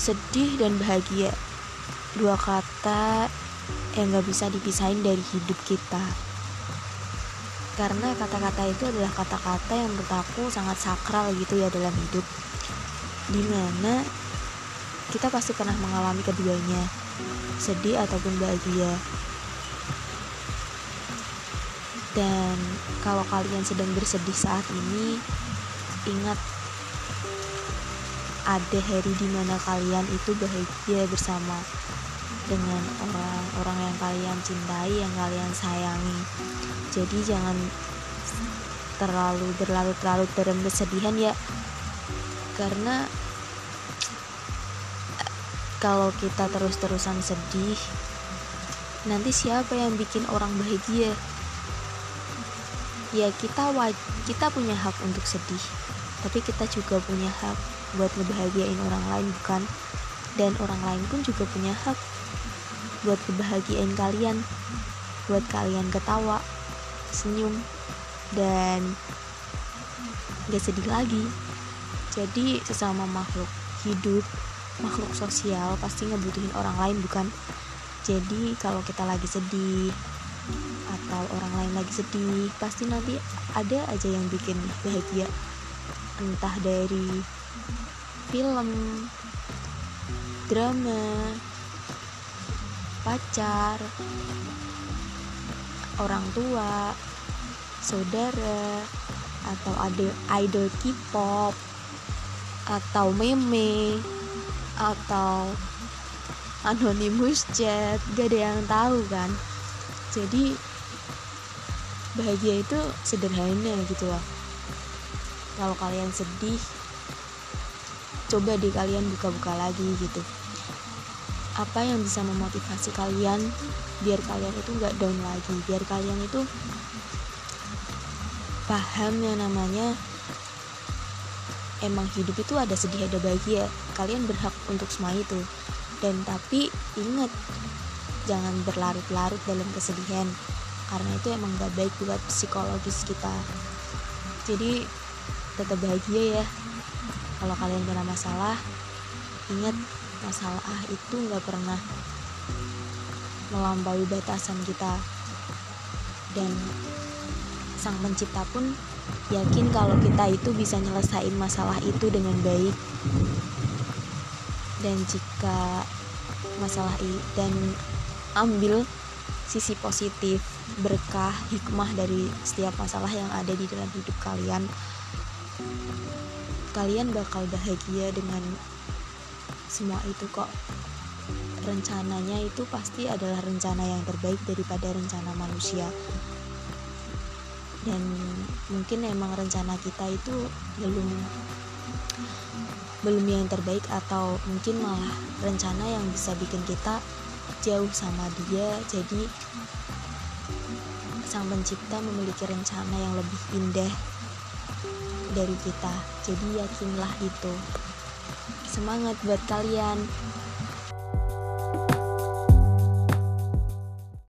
sedih dan bahagia. Dua kata yang gak bisa dipisahin dari hidup kita. Karena kata-kata itu adalah kata-kata yang menurut aku sangat sakral gitu ya dalam hidup. Di mana kita pasti pernah mengalami keduanya sedih ataupun bahagia. Dan kalau kalian sedang bersedih saat ini ingat ada hari di mana kalian itu bahagia bersama dengan orang-orang yang kalian cintai yang kalian sayangi. Jadi jangan terlalu berlarut-larut dalam kesedihan ya. Karena kalau kita terus-terusan sedih nanti siapa yang bikin orang bahagia? Ya kita kita punya hak untuk sedih tapi kita juga punya hak buat ngebahagiain orang lain bukan? Dan orang lain pun juga punya hak buat kebahagiaan kalian buat kalian ketawa senyum dan gak sedih lagi. Jadi sesama makhluk hidup makhluk sosial pasti ngebutuhin orang lain bukan? Jadi kalau kita lagi sedih atau orang lain lagi sedih pasti nanti ada aja yang bikin bahagia. Entah dari film. Drama. Pacar, orang tua, saudara, atau ada idol K-pop, atau meme, atau anonymous chat, gak ada yang tahu kan. Jadi bahagia itu sederhana gitu loh. Kalau kalian sedih, coba deh kalian buka-buka lagi gitu. Apa yang bisa memotivasi kalian biar kalian itu nggak down lagi biar kalian itu paham yang namanya emang hidup itu ada sedih ada bahagia. Kalian berhak untuk semua itu. Dan tapi ingat jangan berlarut-larut dalam kesedihan karena itu emang gak baik buat psikologis kita. Jadi tetap bahagia ya kalau kalian kena masalah ingat masalah itu nggak pernah melampaui batasan kita. Dan sang pencipta pun yakin kalau kita itu bisa nyelesain masalah itu dengan baik. Dan jika masalah ini dan ambil sisi positif berkah hikmah dari setiap masalah yang ada di dalam hidup kalian kalian bakal bahagia dengan semua itu kok. Rencananya itu pasti adalah rencana yang terbaik daripada rencana manusia. Dan mungkin emang rencana kita itu belum belum yang terbaik atau mungkin malah rencana yang bisa bikin kita jauh sama dia. Jadi sang pencipta memiliki rencana yang lebih indah dari kita jadi yakinlah itu Semangat buat kalian.